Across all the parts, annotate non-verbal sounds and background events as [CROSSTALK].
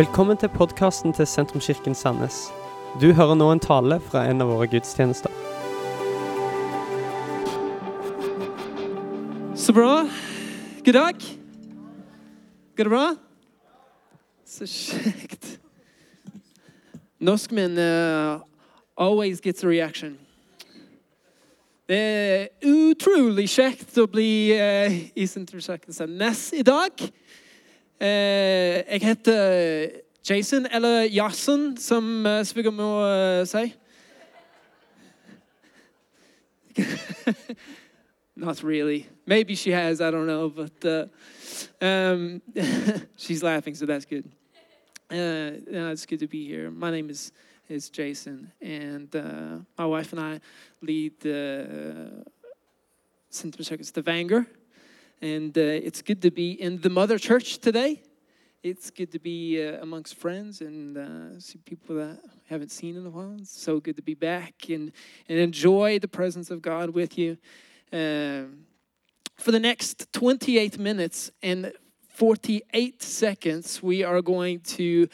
Velkommen til podkasten til Sentrumskirken Sandnes. Du hører nå en tale fra en av våre gudstjenester. Så bra. God dag. Går det bra? Så kjekt. Norskmenn uh, always gets a reaction. Det er utrolig kjekt å bli uh, i Sentrumskirken Sandnes i dag. Eh, jeg heter Jason, eller Jason, som uh, svigermor uh, sier. [LAUGHS] Not really. Maybe she has, I don't know, but uh, um, [LAUGHS] she's laughing, so that's good. Uh, no, it's good to be here. My name is, is Jason, and uh, my wife and I lead the Sentrumskirken Stavanger. And uh, it's good to be in the mother church today. It's good to be uh, amongst friends and uh, see people that I haven't seen in a while. It's so good to be back and, and enjoy the presence of God with you. Um, for the next 28 minutes and 48 seconds, we are going to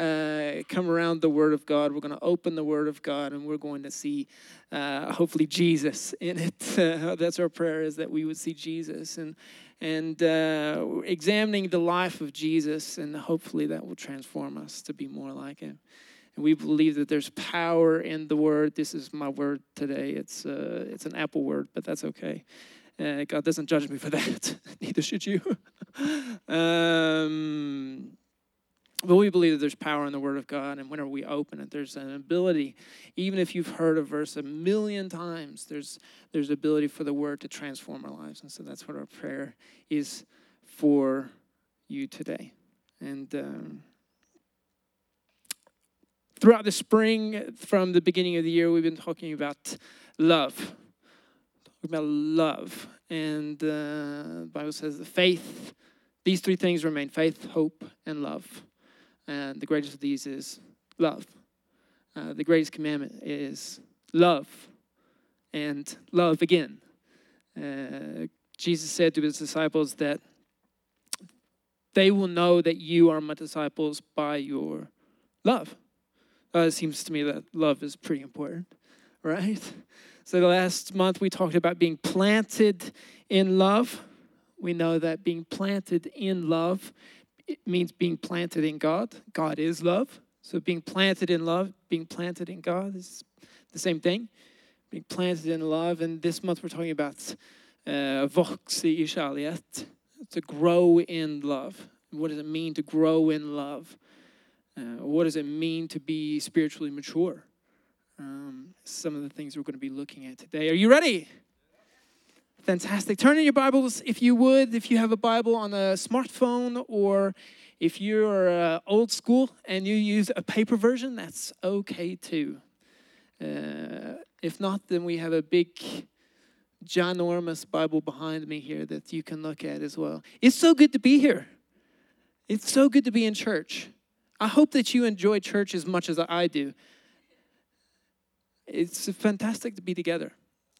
uh, come around the Word of God. We're going to open the Word of God and we're going to see, uh, hopefully, Jesus in it. Uh, [LAUGHS] that's our prayer is that we would see Jesus and and uh, examining the life of Jesus, and hopefully that will transform us to be more like Him. And we believe that there's power in the Word. This is my word today. It's uh, it's an Apple word, but that's okay. Uh, God doesn't judge me for [LAUGHS] that. Neither should you. [LAUGHS] um, but we believe that there's power in the Word of God, and whenever we open it, there's an ability. Even if you've heard a verse a million times, there's there's ability for the Word to transform our lives, and so that's what our prayer is for you today. And um, throughout the spring, from the beginning of the year, we've been talking about love, talking about love, and uh, the Bible says the faith. These three things remain: faith, hope, and love. And the greatest of these is love. Uh, the greatest commandment is love and love again. Uh, Jesus said to his disciples that they will know that you are my disciples by your love. Uh, it seems to me that love is pretty important, [LAUGHS] right? So, the last month we talked about being planted in love. We know that being planted in love it means being planted in God. God is love. So being planted in love, being planted in God is the same thing. Being planted in love. And this month we're talking about uh, to grow in love. What does it mean to grow in love? Uh, what does it mean to be spiritually mature? Um, some of the things we're going to be looking at today. Are you ready? Fantastic. Turn in your Bibles, if you would, if you have a Bible on a smartphone or if you're uh, old school and you use a paper version, that's okay too. Uh, if not, then we have a big, ginormous Bible behind me here that you can look at as well. It's so good to be here. It's so good to be in church. I hope that you enjoy church as much as I do. It's fantastic to be together.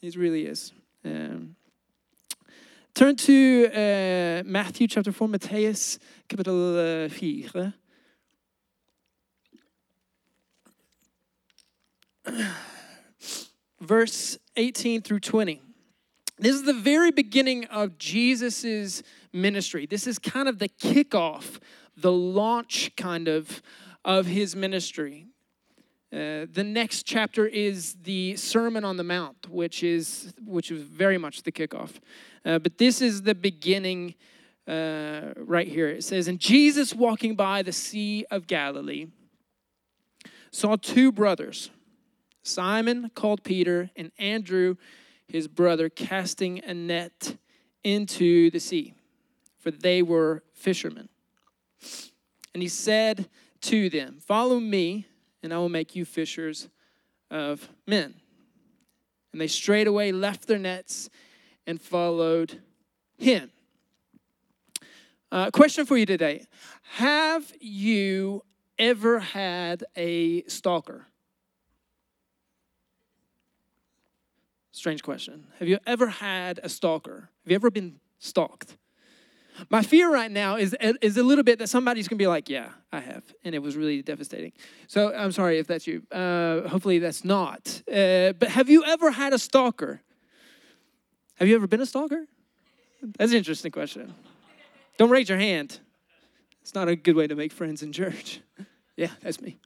It really is. Um, Turn to uh, Matthew chapter 4, Matteus kapittel 4. [CLEARS THROAT] Verse 18 through 20. This is the very beginning of Jesus' ministry. This is kind of the kickoff, the launch kind of of his ministry. Uh, the next chapter is the Sermon on the Mount, which is which is very much the kickoff. Uh, but this is the beginning uh, right here. It says, "And Jesus, walking by the Sea of Galilee, saw two brothers, Simon called Peter, and Andrew, his brother, casting a net into the sea, for they were fishermen. And he said to them, Follow me." And I will make you fishers of men. And they straightway left their nets and followed him. Uh, question for you today Have you ever had a stalker? Strange question. Have you ever had a stalker? Have you ever been stalked? My fear right now is is a little bit that somebody's gonna be like, "Yeah, I have," and it was really devastating. So I'm sorry if that's you. Uh, hopefully that's not. Uh, but have you ever had a stalker? Have you ever been a stalker? That's an interesting question. Don't raise your hand. It's not a good way to make friends in church. [LAUGHS] yeah, that's me.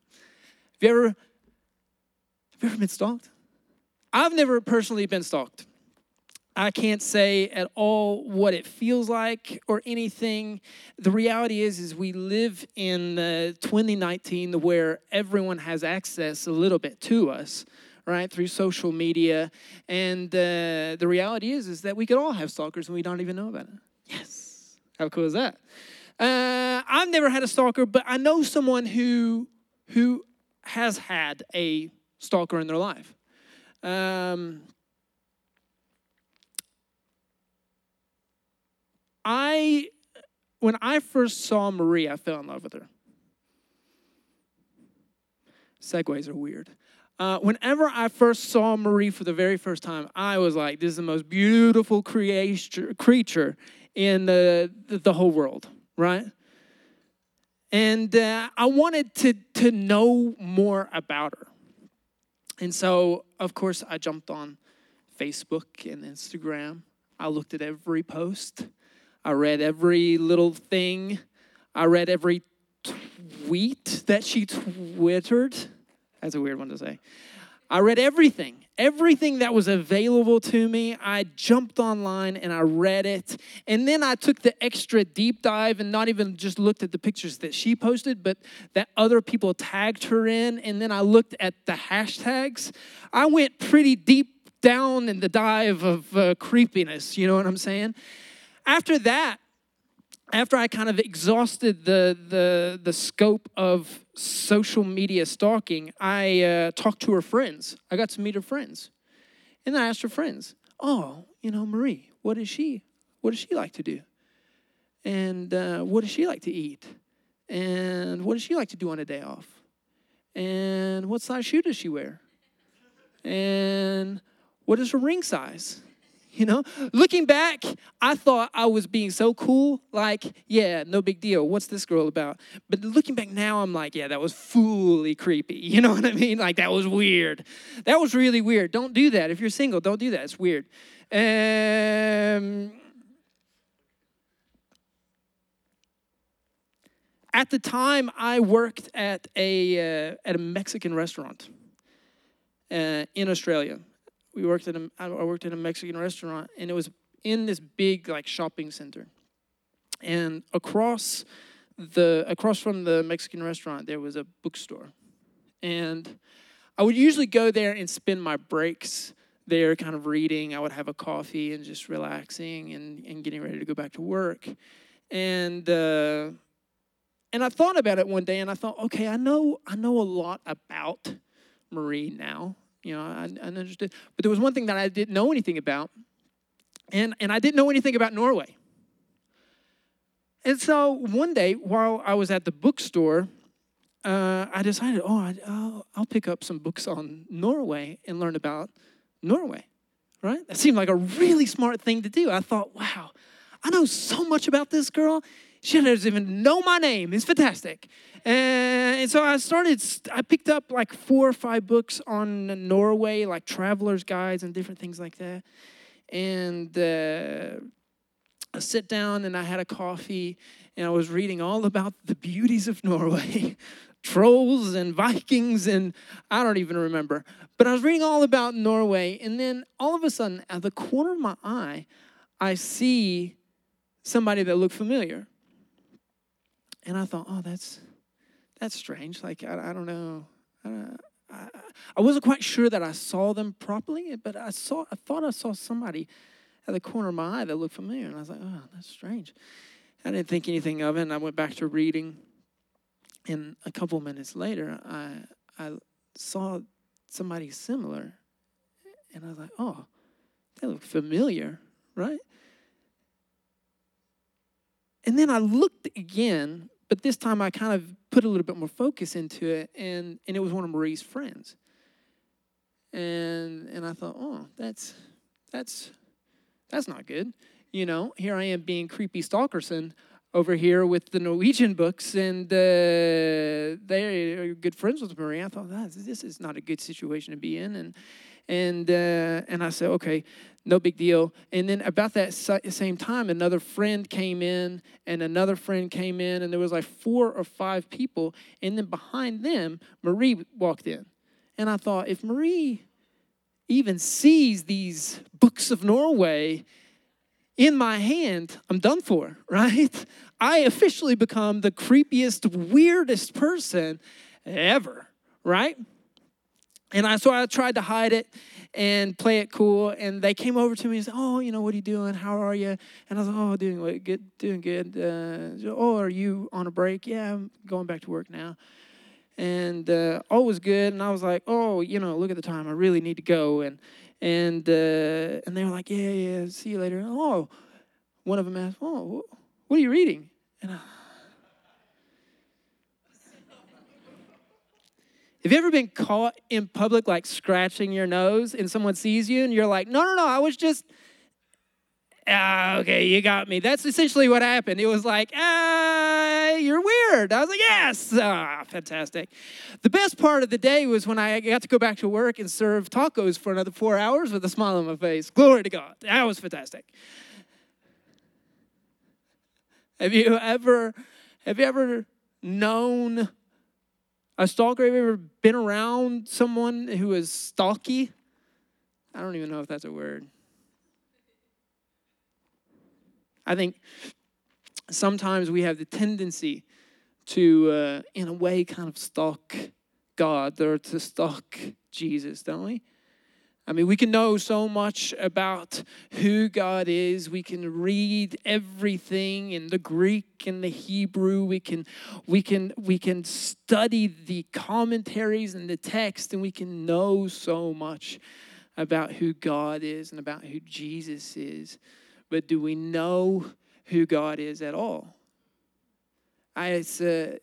Have you ever have you ever been stalked? I've never personally been stalked. I can't say at all what it feels like or anything. The reality is, is we live in uh, 2019 where everyone has access a little bit to us, right, through social media. And uh, the reality is, is that we could all have stalkers and we don't even know about it. Yes, how cool is that? Uh, I've never had a stalker, but I know someone who who has had a stalker in their life. Um, I, when I first saw Marie, I fell in love with her. Segways are weird. Uh, whenever I first saw Marie for the very first time, I was like, this is the most beautiful creation, creature in the, the whole world, right? And uh, I wanted to, to know more about her. And so, of course, I jumped on Facebook and Instagram. I looked at every post. I read every little thing. I read every tweet that she twittered. That's a weird one to say. I read everything, everything that was available to me. I jumped online and I read it. And then I took the extra deep dive and not even just looked at the pictures that she posted, but that other people tagged her in. And then I looked at the hashtags. I went pretty deep down in the dive of uh, creepiness, you know what I'm saying? After that, after I kind of exhausted the, the, the scope of social media stalking, I uh, talked to her friends. I got to meet her friends. And I asked her friends, oh, you know, Marie, what does she, what does she like to do? And uh, what does she like to eat? And what does she like to do on a day off? And what size shoe does she wear? And what is her ring size? [LAUGHS] You know, looking back, I thought I was being so cool. Like, yeah, no big deal. What's this girl about? But looking back now, I'm like, yeah, that was fully creepy. [LAUGHS] You know what I mean? Like, that was weird. That was really weird. Don't do that. If you're single, don't do that. It's weird. Um, at the time, I worked at a, uh, at a Mexican restaurant uh, in Australia we worked at a, I worked at a Mexican restaurant, and it was in this big like shopping center. And across the across from the Mexican restaurant, there was a bookstore, and I would usually go there and spend my breaks there, kind of reading. I would have a coffee and just relaxing and, and getting ready to go back to work, and. Uh, and I thought about it one day, and I thought, okay, I know I know a lot about Marie now. You know, I, I understood. But there was one thing that I didn't know anything about, and, and I didn't know anything about Norway. And so one day, while I was at the bookstore, uh, I decided, oh, I, I'll pick up some books on Norway and learn about Norway, right? That seemed like a really smart thing to do. I thought, wow, I know so much about this girl. She doesn't even know my name. It's fantastic. And so I started, I picked up like four or five books on Norway, like traveler's guides and different things like that. And uh, I sit down and I had a coffee and I was reading all about the beauties of Norway. [LAUGHS] Trolls and Vikings, and I don't even remember. But I was reading all about Norway, and then all of a sudden, at the corner of my eye, I see somebody that looked familiar. And I thought, oh, that's that's strange. Like I, I don't know. I, I, I wasn't quite sure that I saw them properly, but I saw. I thought I saw somebody at the corner of my eye that looked familiar, and I was like, oh, that's strange. I didn't think anything of it, and I went back to reading. And a couple minutes later, I I saw somebody similar, and I was like, oh, they look familiar, right? And then I looked again but this time I kind of put a little bit more focus into it, and, and it was one of Marie's friends. And, and I thought, oh, that's, that's, that's not good. you know, here I am being creepy stalkerson over here with the Norwegian books, and uh, they are good friends with Marie. I thought, ah, this is not a good situation to be in, and and uh, and I said, okay, no big deal. And then about that same time, another friend came in, and another friend came in, and there was like four or five people, and then behind them, Marie walked in, and I thought, if Marie even sees these books of Norway in my hand, I'm done for, [LAUGHS] right? I officially become the creepiest, weirdest person ever, right? And I so I tried to hide it and play it cool. And they came over to me and said, "Oh, you know, what are you doing? How are you?" And I was like, "Oh, doing good, doing good. Uh, oh, are you on a break? Yeah, I'm going back to work now." And uh, all was good. And I was like, "Oh, you know, look at the time. I really need to go." And and uh, and they were like, "Yeah, yeah, see you later." Oh, one of them asked, "Oh, what are you reading?" And I, Have you ever been caught in public, like scratching your nose, and someone sees you, and you're like, "No, no, no, I was just." Ah, okay, you got me. That's essentially what happened. It was like, ah, you're weird. I was like, yes, ah, fantastic. The best part of the day was when I got to go back to work and serve tacos for another four hours with a smile on my face. Glory to God. That was fantastic. Have you ever have you ever known a stalker? Have you ever been around someone who is stalky? I don't even know if that's a word. I think sometimes we have the tendency to, uh, in a way, kind of stalk God or to stalk Jesus, don't we? I mean, we can know so much about who God is. We can read everything in the Greek and the Hebrew. We can, we can, we can study the commentaries and the text, and we can know so much about who God is and about who Jesus is. But do we know who God is at all? I, it's, uh,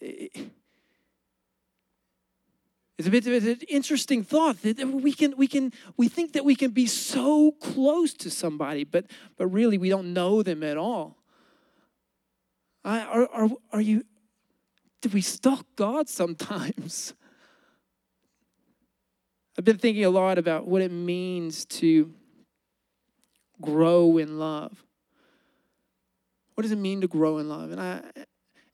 it's a bit of an interesting thought that we can we can we think that we can be so close to somebody, but but really we don't know them at all. are, are, are you do we stalk God sometimes? [LAUGHS] I've been thinking a lot about what it means to grow in love. What does it mean to grow in love? And I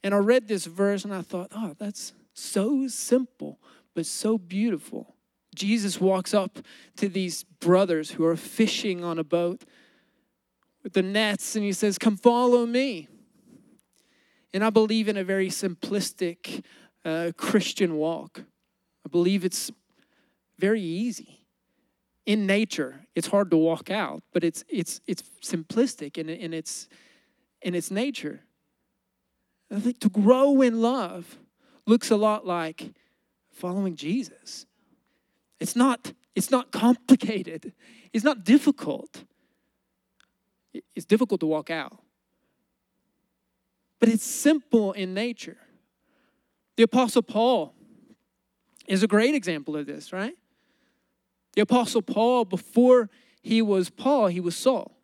and I read this verse and I thought, oh, that's so simple but so beautiful. Jesus walks up to these brothers who are fishing on a boat with the nets and he says, Come follow me. And I believe in a very simplistic uh, Christian walk. I believe it's very easy. In nature, it's hard to walk out, but it's it's it's simplistic in, in its in its nature. I think to grow in love looks a lot like following Jesus. It's not, it's not complicated. It's not difficult. It's difficult to walk out. But it's simple in nature. The Apostle Paul is a great example of this, right? The Apostle Paul, before he was Paul, he was Saul.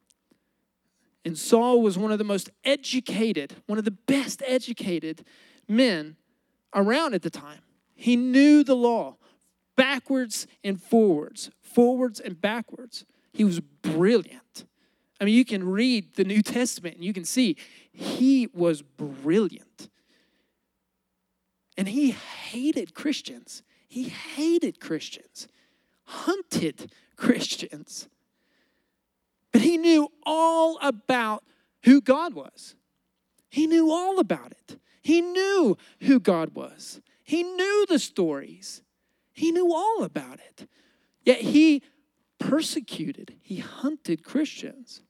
And Saul was one of the most educated, one of the best educated men around at the time. He knew the law backwards and forwards, forwards and backwards. He was brilliant. I mean, you can read the New Testament and you can see he was brilliant. And he hated Christians. He hated Christians, hunted Christians. But he knew all about who God was. He knew all about it. He knew who God was. He knew the stories, he knew all about it. Yet he persecuted, he hunted Christians.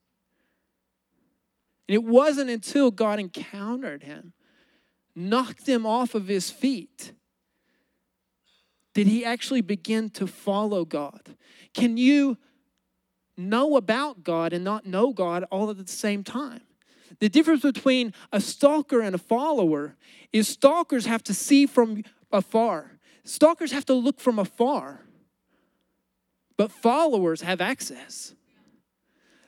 And it wasn't until God encountered him, knocked him off of his feet, did he actually begin to follow God. Can you know about God and not know God all at the same time? The difference between a stalker and a follower is stalkers have to see from afar. Stalkers have to look from afar. But followers have access.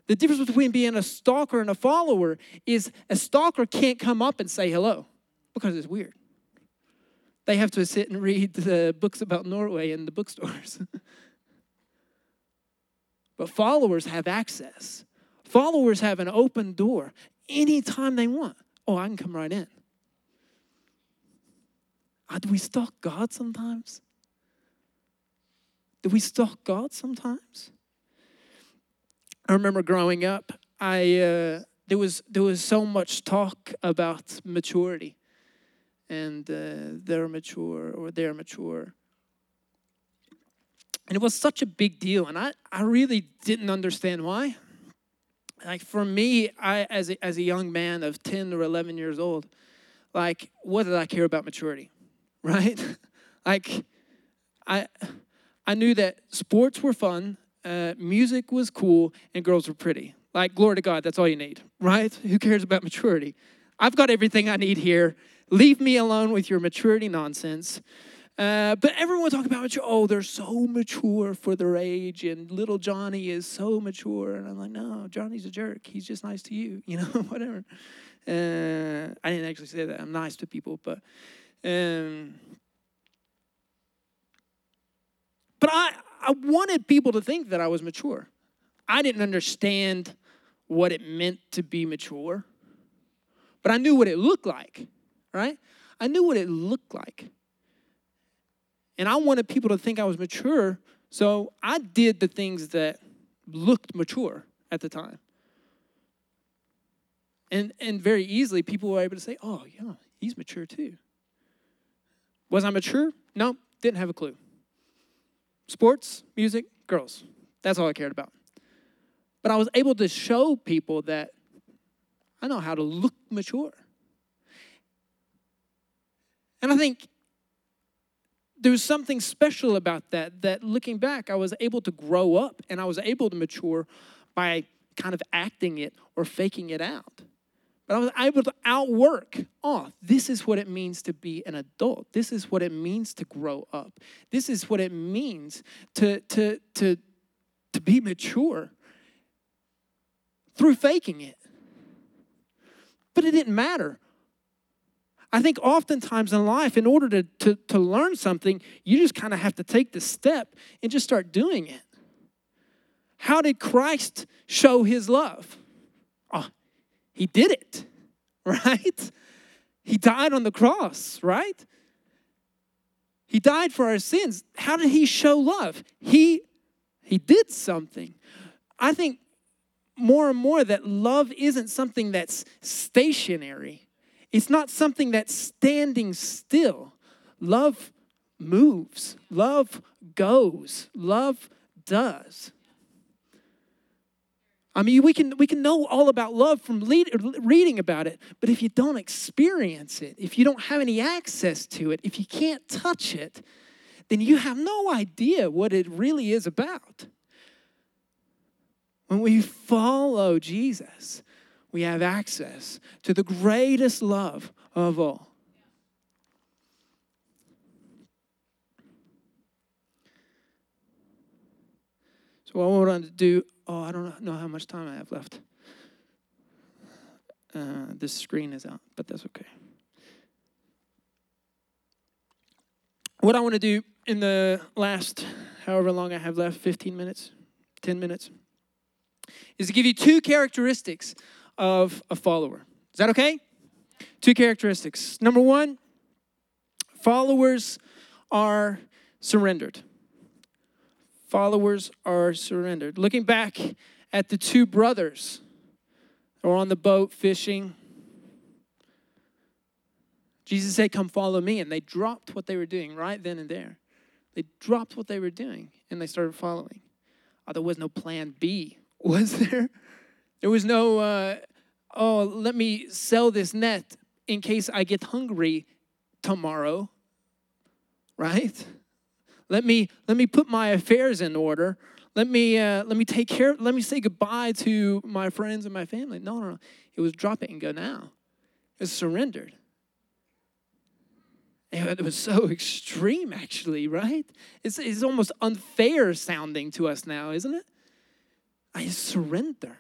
The difference between being a stalker and a follower is a stalker can't come up and say hello because it's weird. They have to sit and read the books about Norway in the bookstores. [LAUGHS] but followers have access. Followers have an open door anytime they want. Oh, I can come right in. Uh, do we stalk God sometimes? Do we stalk God sometimes? I remember growing up, I uh, there was there was so much talk about maturity, and uh, they're mature or they're mature, and it was such a big deal, and I I really didn't understand why. Like for me, I as a, as a young man of ten or eleven years old, like what did I care about maturity, [LAUGHS] right? like I I knew that sports were fun uh, music was cool, and girls were pretty. Like, glory to God, that's all you need, right? [LAUGHS] Who cares about maturity? I've got everything I need here. Leave me alone with your maturity nonsense. Uh, but everyone talk about mature. Oh, they're so mature for their age, and little Johnny is so mature. And I'm like, no, Johnny's a jerk. He's just nice to you, [LAUGHS] you know, whatever. Uh, I didn't actually say that. I'm nice to people, but um, but I I wanted people to think that I was mature. I didn't understand what it meant to be mature, but I knew what it looked like, right? I knew what it looked like. And I wanted people to think I was mature, so I did the things that looked mature at the time. And, and very easily, people were able to say, oh, yeah, he's mature too. Was I mature? No, didn't have a clue. Sports, music, girls. That's all I cared about. But I was able to show people that I know how to look mature. And I think there's something special about that, that looking back, I was able to grow up and I was able to mature by kind of acting it or faking it out. But I was able to outwork, oh, this is what it means to be an adult. This is what it means to grow up. This is what it means to, to, to, to be mature through faking it. But it didn't matter. I think oftentimes in life, in order to, to, to learn something, you just kind of have to take the step and just start doing it. How did Christ show his love? Oh, he did it, [LAUGHS] right? He died on the cross, right? He died for our sins. How did he show love? He he did something. I think more and more that love isn't something that's stationary. It's not something that's standing still. Love moves. Love goes. Love does. I mean, we can, we can know all about love from lead, reading about it, but if you don't experience it, if you don't have any access to it, if you can't touch it, then you have no idea what it really is about. When we follow Jesus, we have access to the greatest love of all. So, what I want to do Oh, I don't know how much time I have left. Uh, this screen is out, but that's okay. What I want to do in the last however long I have left 15 minutes, 10 minutes is to give you two characteristics of a follower. Is that okay? Two characteristics. Number one, followers are surrendered followers are surrendered. Looking back at the two brothers who were on the boat fishing, Jesus said, Come follow me. And they dropped what they were doing right then and there. They dropped what they were doing and they started following. Oh, there was no plan B, [LAUGHS] was there? There was no, uh, oh, let me sell this net in case I get hungry tomorrow, right? Let me let me put my affairs in order. Let me uh, let me take care. Let me say goodbye to my friends and my family. No, no, no. It was drop it and go now. It was surrendered. it was so [LAUGHS] extreme, actually, right? It's, it's almost unfair sounding to us now, isn't it? I surrender.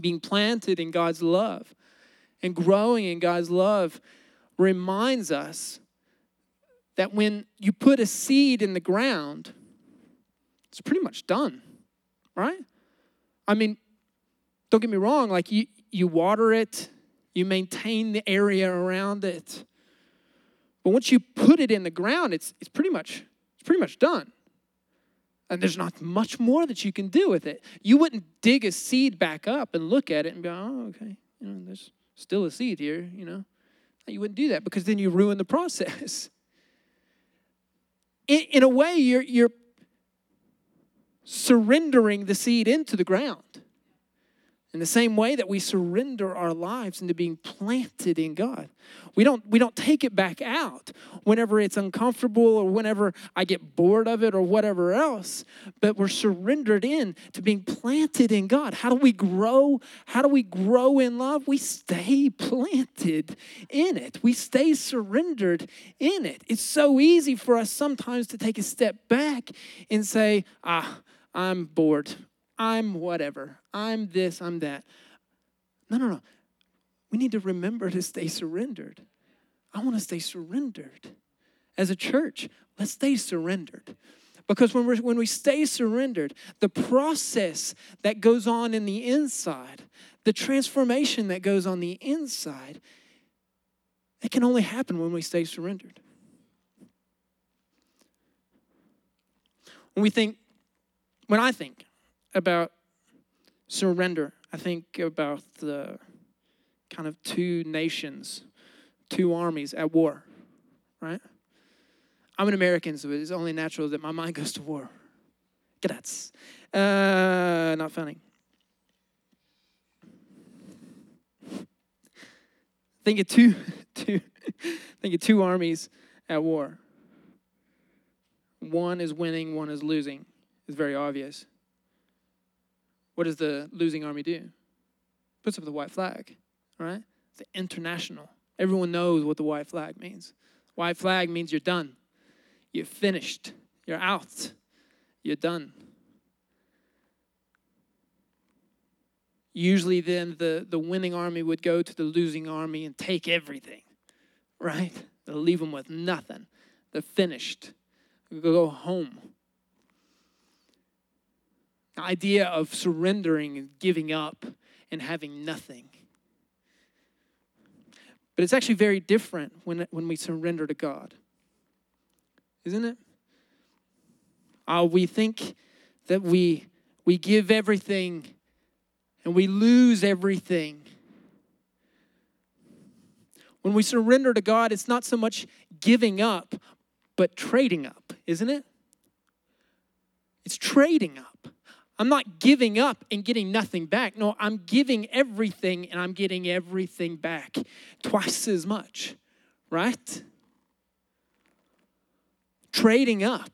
Being planted in God's love and growing in God's love reminds us that when you put a seed in the ground, it's pretty much done, right? I mean, don't get me wrong, like you, you water it, you maintain the area around it. But once you put it in the ground, it's, it's pretty much it's pretty much done. And there's not much more that you can do with it. You wouldn't dig a seed back up and look at it and go, oh, okay, you know, there's still a seed here, you know. You wouldn't do that because then you ruin the [LAUGHS] process. In, in a way, you're, you're surrendering the seed into the ground. In the same way that we surrender our lives into being planted in God. We don't, we don't take it back out whenever it's uncomfortable or whenever I get bored of it or whatever else, but we're surrendered in to being planted in God. How do we grow? How do we grow in love? We stay planted in it, we stay surrendered in it. It's so easy for us sometimes to take a step back and say, ah, I'm bored. I'm whatever. I'm this, I'm that. No, no, no. We need to remember to stay surrendered. I want to stay surrendered. As a church, let's stay surrendered. Because when, we're, when we stay surrendered, the process that goes on in the inside, the transformation that goes on the inside, it can only happen when we stay surrendered. When we think, when I think about surrender, I think about the kind of two nations, two armies at war, right? I'm an American, so it's only natural that my mind [LAUGHS] goes to war. Grats. Uh, not funny. Think of two, [LAUGHS] two, think of two armies at war. One is winning, one is losing. It's very obvious. What does the losing army do? Puts up the white flag, right? It's international. Everyone knows what the white flag means. White flag means you're done. You're finished. You're out. You're done. Usually, then the, the winning army would go to the losing army and take everything, right? They'll leave them with nothing. They're finished. They'll go home idea of surrendering and giving up and having nothing. But it's actually very different when, when we surrender to God. Isn't it? Uh, we think that we, we give everything and we lose everything. When we surrender to God, it's not so much giving up, but trading up, isn't it? It's trading up. I'm not giving up and getting nothing back. No, I'm giving everything and I'm getting everything back twice as much, right? Trading up.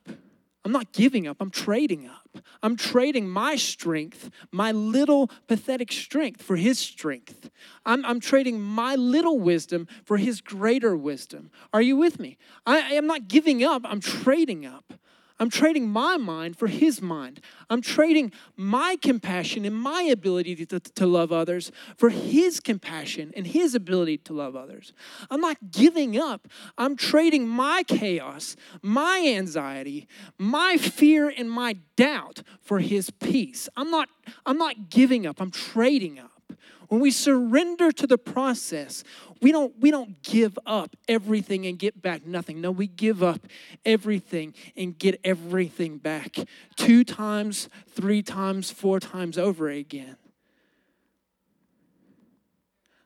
I'm not giving up, I'm trading up. I'm trading my strength, my little pathetic strength, for his strength. I'm, I'm trading my little wisdom for his greater wisdom. Are you with me? I, I am not giving up, I'm trading up. I'm trading my mind for his mind. I'm trading my compassion and my ability to, to, love others for his compassion and his ability to love others. I'm not giving up. I'm trading my chaos, my anxiety, my fear, and my doubt for his peace. I'm not, I'm not giving up. I'm trading up. When we surrender to the process, we don't, we don't give up everything and get back nothing. No, we give up everything and get everything back two times, three times, four times over again.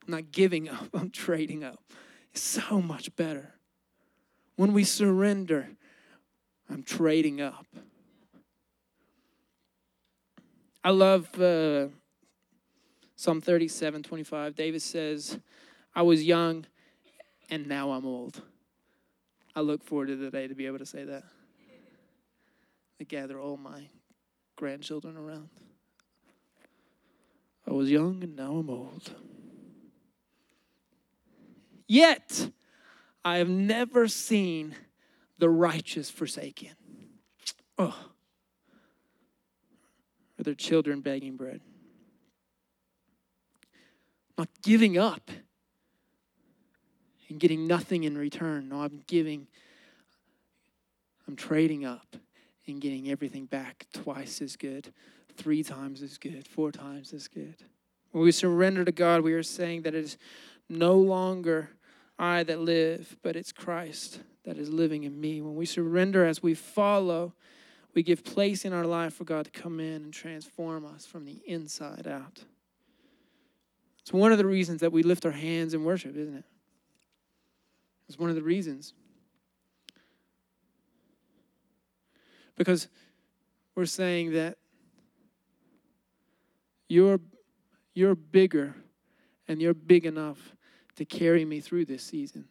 I'm not giving up, [LAUGHS] I'm trading up. It's so much better. When we surrender, I'm trading up. I love uh, Psalm 37 25. David says, I was young and now I'm old. I look forward to the day to be able to say that. I gather all my grandchildren around. I was young and now I'm old. Yet, I have never seen the righteous forsaken. Oh, or their children begging bread. Not giving up and getting nothing in return. No, I'm giving, I'm trading up and getting everything back twice as good, three times as good, four times as good. When we surrender to God, we are saying that it is no longer I that live, but it's Christ that is living in me. When we surrender as we follow, we give place in our life for God to come in and transform us from the inside out. It's one of the reasons that we lift our hands in worship, isn't it? It's one of the reasons. Because we're saying that you're, you're bigger and you're big enough to carry me through this season.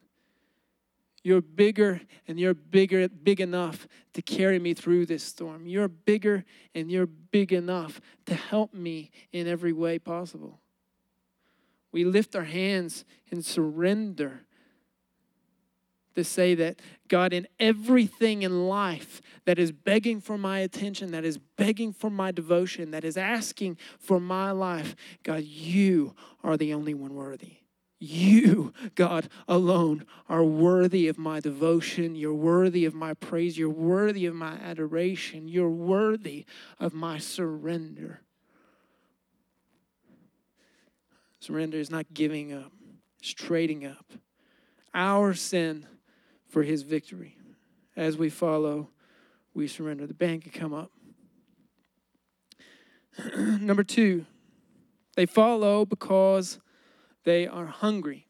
You're bigger and you're bigger, big enough to carry me through this storm. You're bigger and you're big enough to help me in every way possible. We lift our hands in surrender to say that God, in everything in life that is begging for my attention, that is begging for my devotion, that is asking for my life, God, you are the only one worthy. You, God, alone are worthy of my devotion. You're worthy of my praise. You're worthy of my adoration. You're worthy of my surrender. Surrender is not giving up, it's trading up our sin for his victory. As we follow, we surrender. The band can come up. [CLEARS THROAT] Number two, they follow because they are hungry.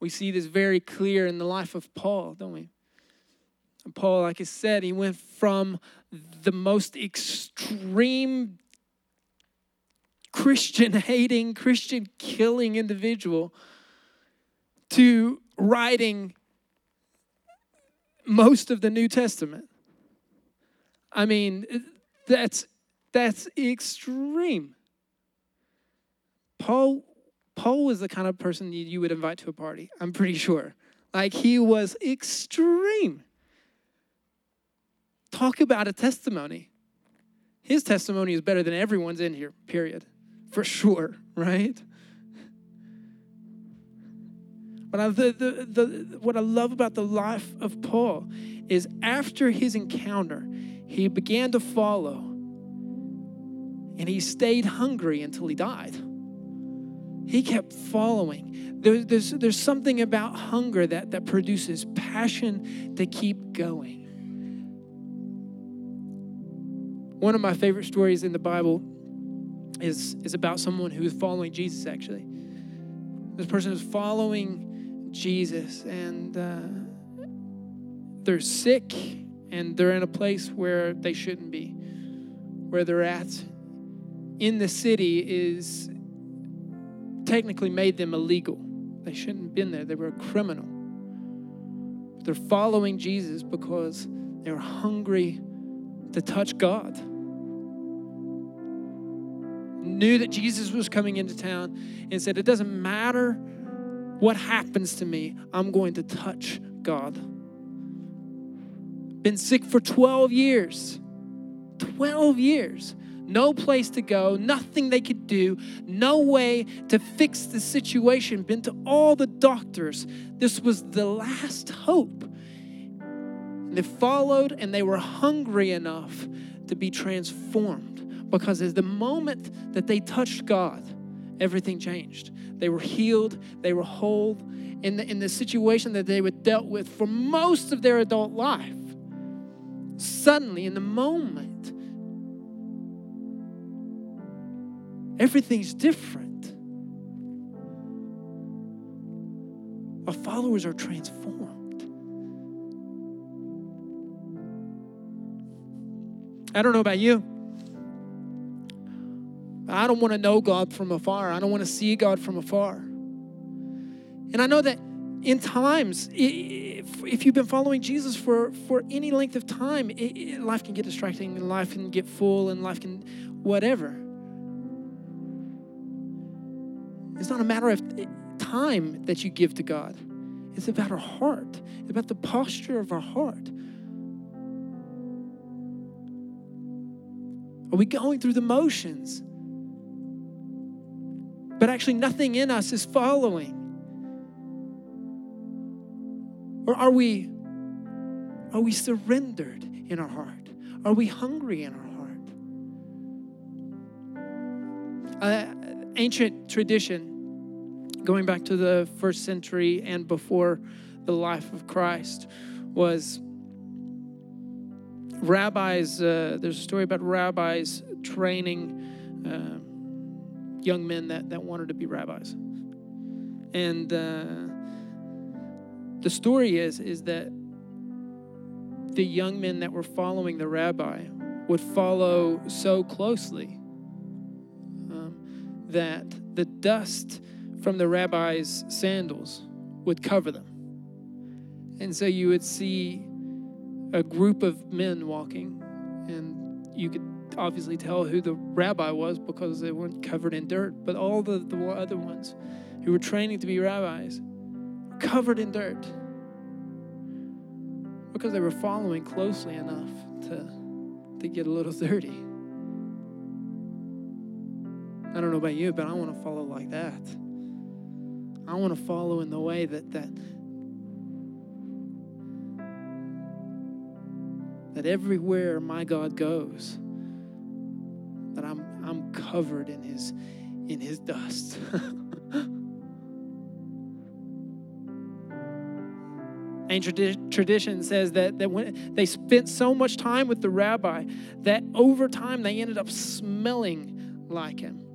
We see this very clear in the life of Paul, don't we? Paul, like I said, he went from the most extreme Christian hating, Christian killing individual to writing most of the New Testament. I mean, that's that's extreme. Paul Paul was the kind of person you would invite to a party. I'm pretty sure. Like he was extreme. Talk about a testimony. His testimony is better than everyone's in here, period. For sure, right? But the, the, the, what I love about the life of Paul is after his encounter, he began to follow and he stayed hungry until he died. He kept following. There, there's, there's something about hunger that, that produces passion to keep going. One of my favorite stories in the Bible is, is about someone who is following Jesus, actually. This person is following Jesus and uh, they're sick and they're in a place where they shouldn't be. Where they're at in the city is technically made them illegal. They shouldn't have been there, they were a criminal. They're following Jesus because they were hungry to touch God. Knew that Jesus was coming into town and said, It doesn't matter what happens to me, I'm going to touch God. Been sick for 12 years. 12 years. No place to go, nothing they could do, no way to fix the situation. Been to all the doctors. This was the last hope. They followed and they were hungry enough to be transformed because as the moment that they touched God, everything changed. They were healed, they were whole in the, in the situation that they were dealt with for most of their adult life. Suddenly, in the moment, everything's different. Our followers are transformed. I don't know about you. I don't want to know God from afar. I don't want to see God from afar. And I know that in times, if, you've been following Jesus for, for any length of time, it, life can get distracting and life can get full and life can whatever. It's not a matter of eh, time that you give to God, it's about our heart, it's about the posture of our heart. Are we going through the motions? But actually nothing in us is following? Or are we are we surrendered in our heart? Are we hungry in our heart? Uh, ancient tradition, going back to the first century and before the life of Christ, was rabbis. Uh, there's a story about rabbis training uh, young men that, that wanted to be rabbis. And uh, the story is is that the young men that were following the rabbi would follow so closely um, that the dust from the rabbi's sandals would cover them. And so you would see a group of men walking, and you could obviously tell who the rabbi was because they weren't covered in dirt. But all the, the other ones who were training to be rabbis were covered in dirt because they were following closely enough to, to get a little [LAUGHS] dirty. I don't know about you, but I want to follow like that. I want to follow in the way that that that everywhere my God goes, that I'm I'm covered in his in his dust. [LAUGHS] Ancient tradition says that, that when they spent so much time with the rabbi that over time they ended up smelling like him.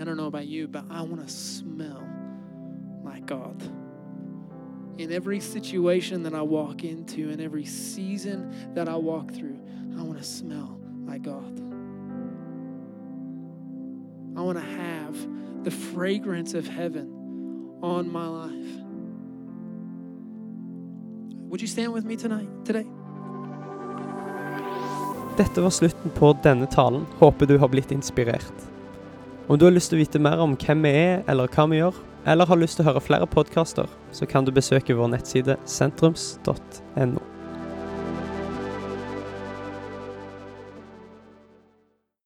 I don't know about you, but I want to smell like God. In every situation that I walk into, in every season that I walk through, I want to smell like God. I want to have the fragrance of heaven on my life. Would you stand with me tonight, today? Dette var slutten på denne talen. Håper du har blitt inspirert. Om du har lyst til å vite mer om hvem vi er, eller hva vi gjør, eller har lyst til å høre flere podkaster, så kan du besøke vår nettside sentrums.no.